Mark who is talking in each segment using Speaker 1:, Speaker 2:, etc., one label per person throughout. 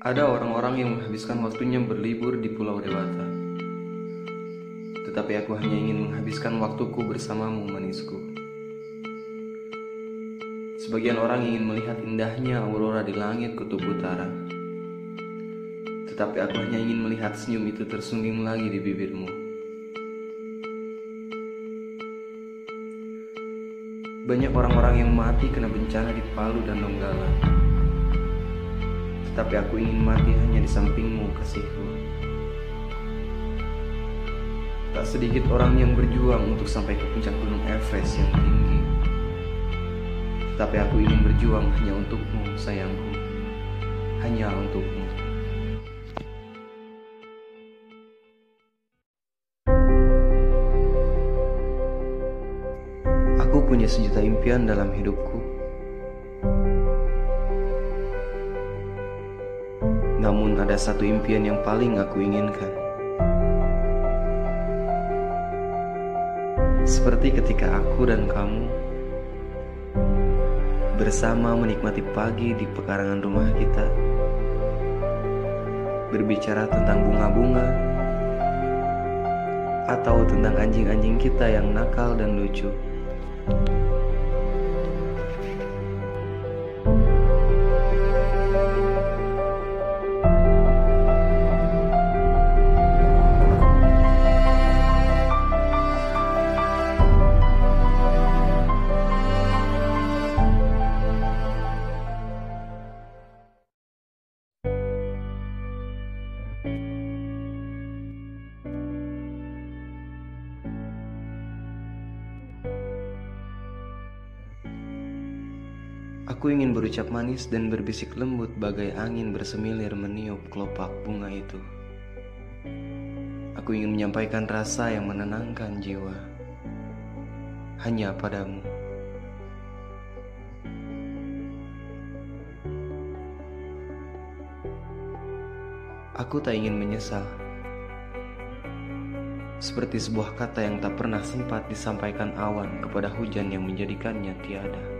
Speaker 1: Ada orang-orang yang menghabiskan waktunya berlibur di Pulau Dewata. Tetapi aku hanya ingin menghabiskan waktuku bersamamu, manisku. Sebagian orang ingin melihat indahnya aurora di langit kutub utara. Tetapi aku hanya ingin melihat senyum itu tersungging lagi di bibirmu. Banyak orang-orang yang mati kena bencana di Palu dan Donggala. Tetapi aku ingin mati hanya di sampingmu, kasihku. Tak sedikit orang yang berjuang untuk sampai ke puncak gunung Everest yang tinggi. Tetapi aku ingin berjuang hanya untukmu, sayangku. Hanya untukmu. Aku punya sejuta impian dalam hidupku. Namun ada satu impian yang paling aku inginkan. Seperti ketika aku dan kamu bersama menikmati pagi di pekarangan rumah kita, berbicara tentang bunga-bunga, atau tentang anjing-anjing kita yang nakal dan lucu. Aku ingin berucap manis dan berbisik lembut bagai angin bersemilir meniup kelopak bunga itu. Aku ingin menyampaikan rasa yang menenangkan jiwa. Hanya padamu. Aku tak ingin menyesal. Seperti sebuah kata yang tak pernah sempat disampaikan awan kepada hujan yang menjadikannya tiada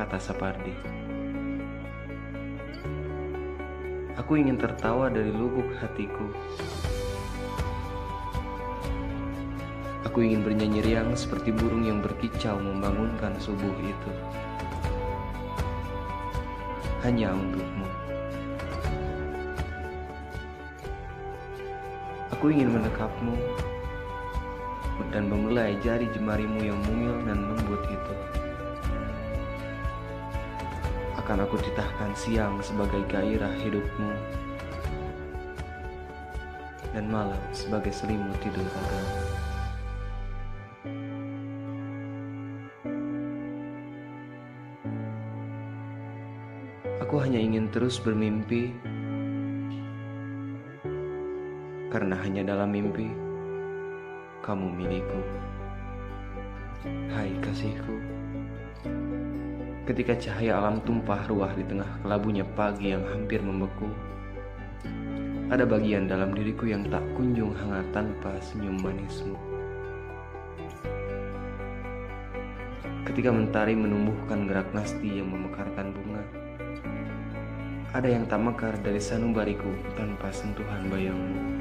Speaker 1: kata Sapardi. Aku ingin tertawa dari lubuk hatiku. Aku ingin bernyanyi riang seperti burung yang berkicau membangunkan subuh itu. Hanya untukmu. Aku ingin menekapmu dan membelai jari jemarimu yang mungil dan lembut itu akan aku titahkan siang sebagai gairah hidupmu dan malam sebagai selimut tidur ragamu. Aku hanya ingin terus bermimpi karena hanya dalam mimpi kamu milikku. Hai kasihku. Ketika cahaya alam tumpah ruah di tengah kelabunya pagi yang hampir membeku, ada bagian dalam diriku yang tak kunjung hangat tanpa senyum manismu. Ketika mentari menumbuhkan gerak nasti yang memekarkan bunga, ada yang tak mekar dari sanubariku tanpa sentuhan bayangmu.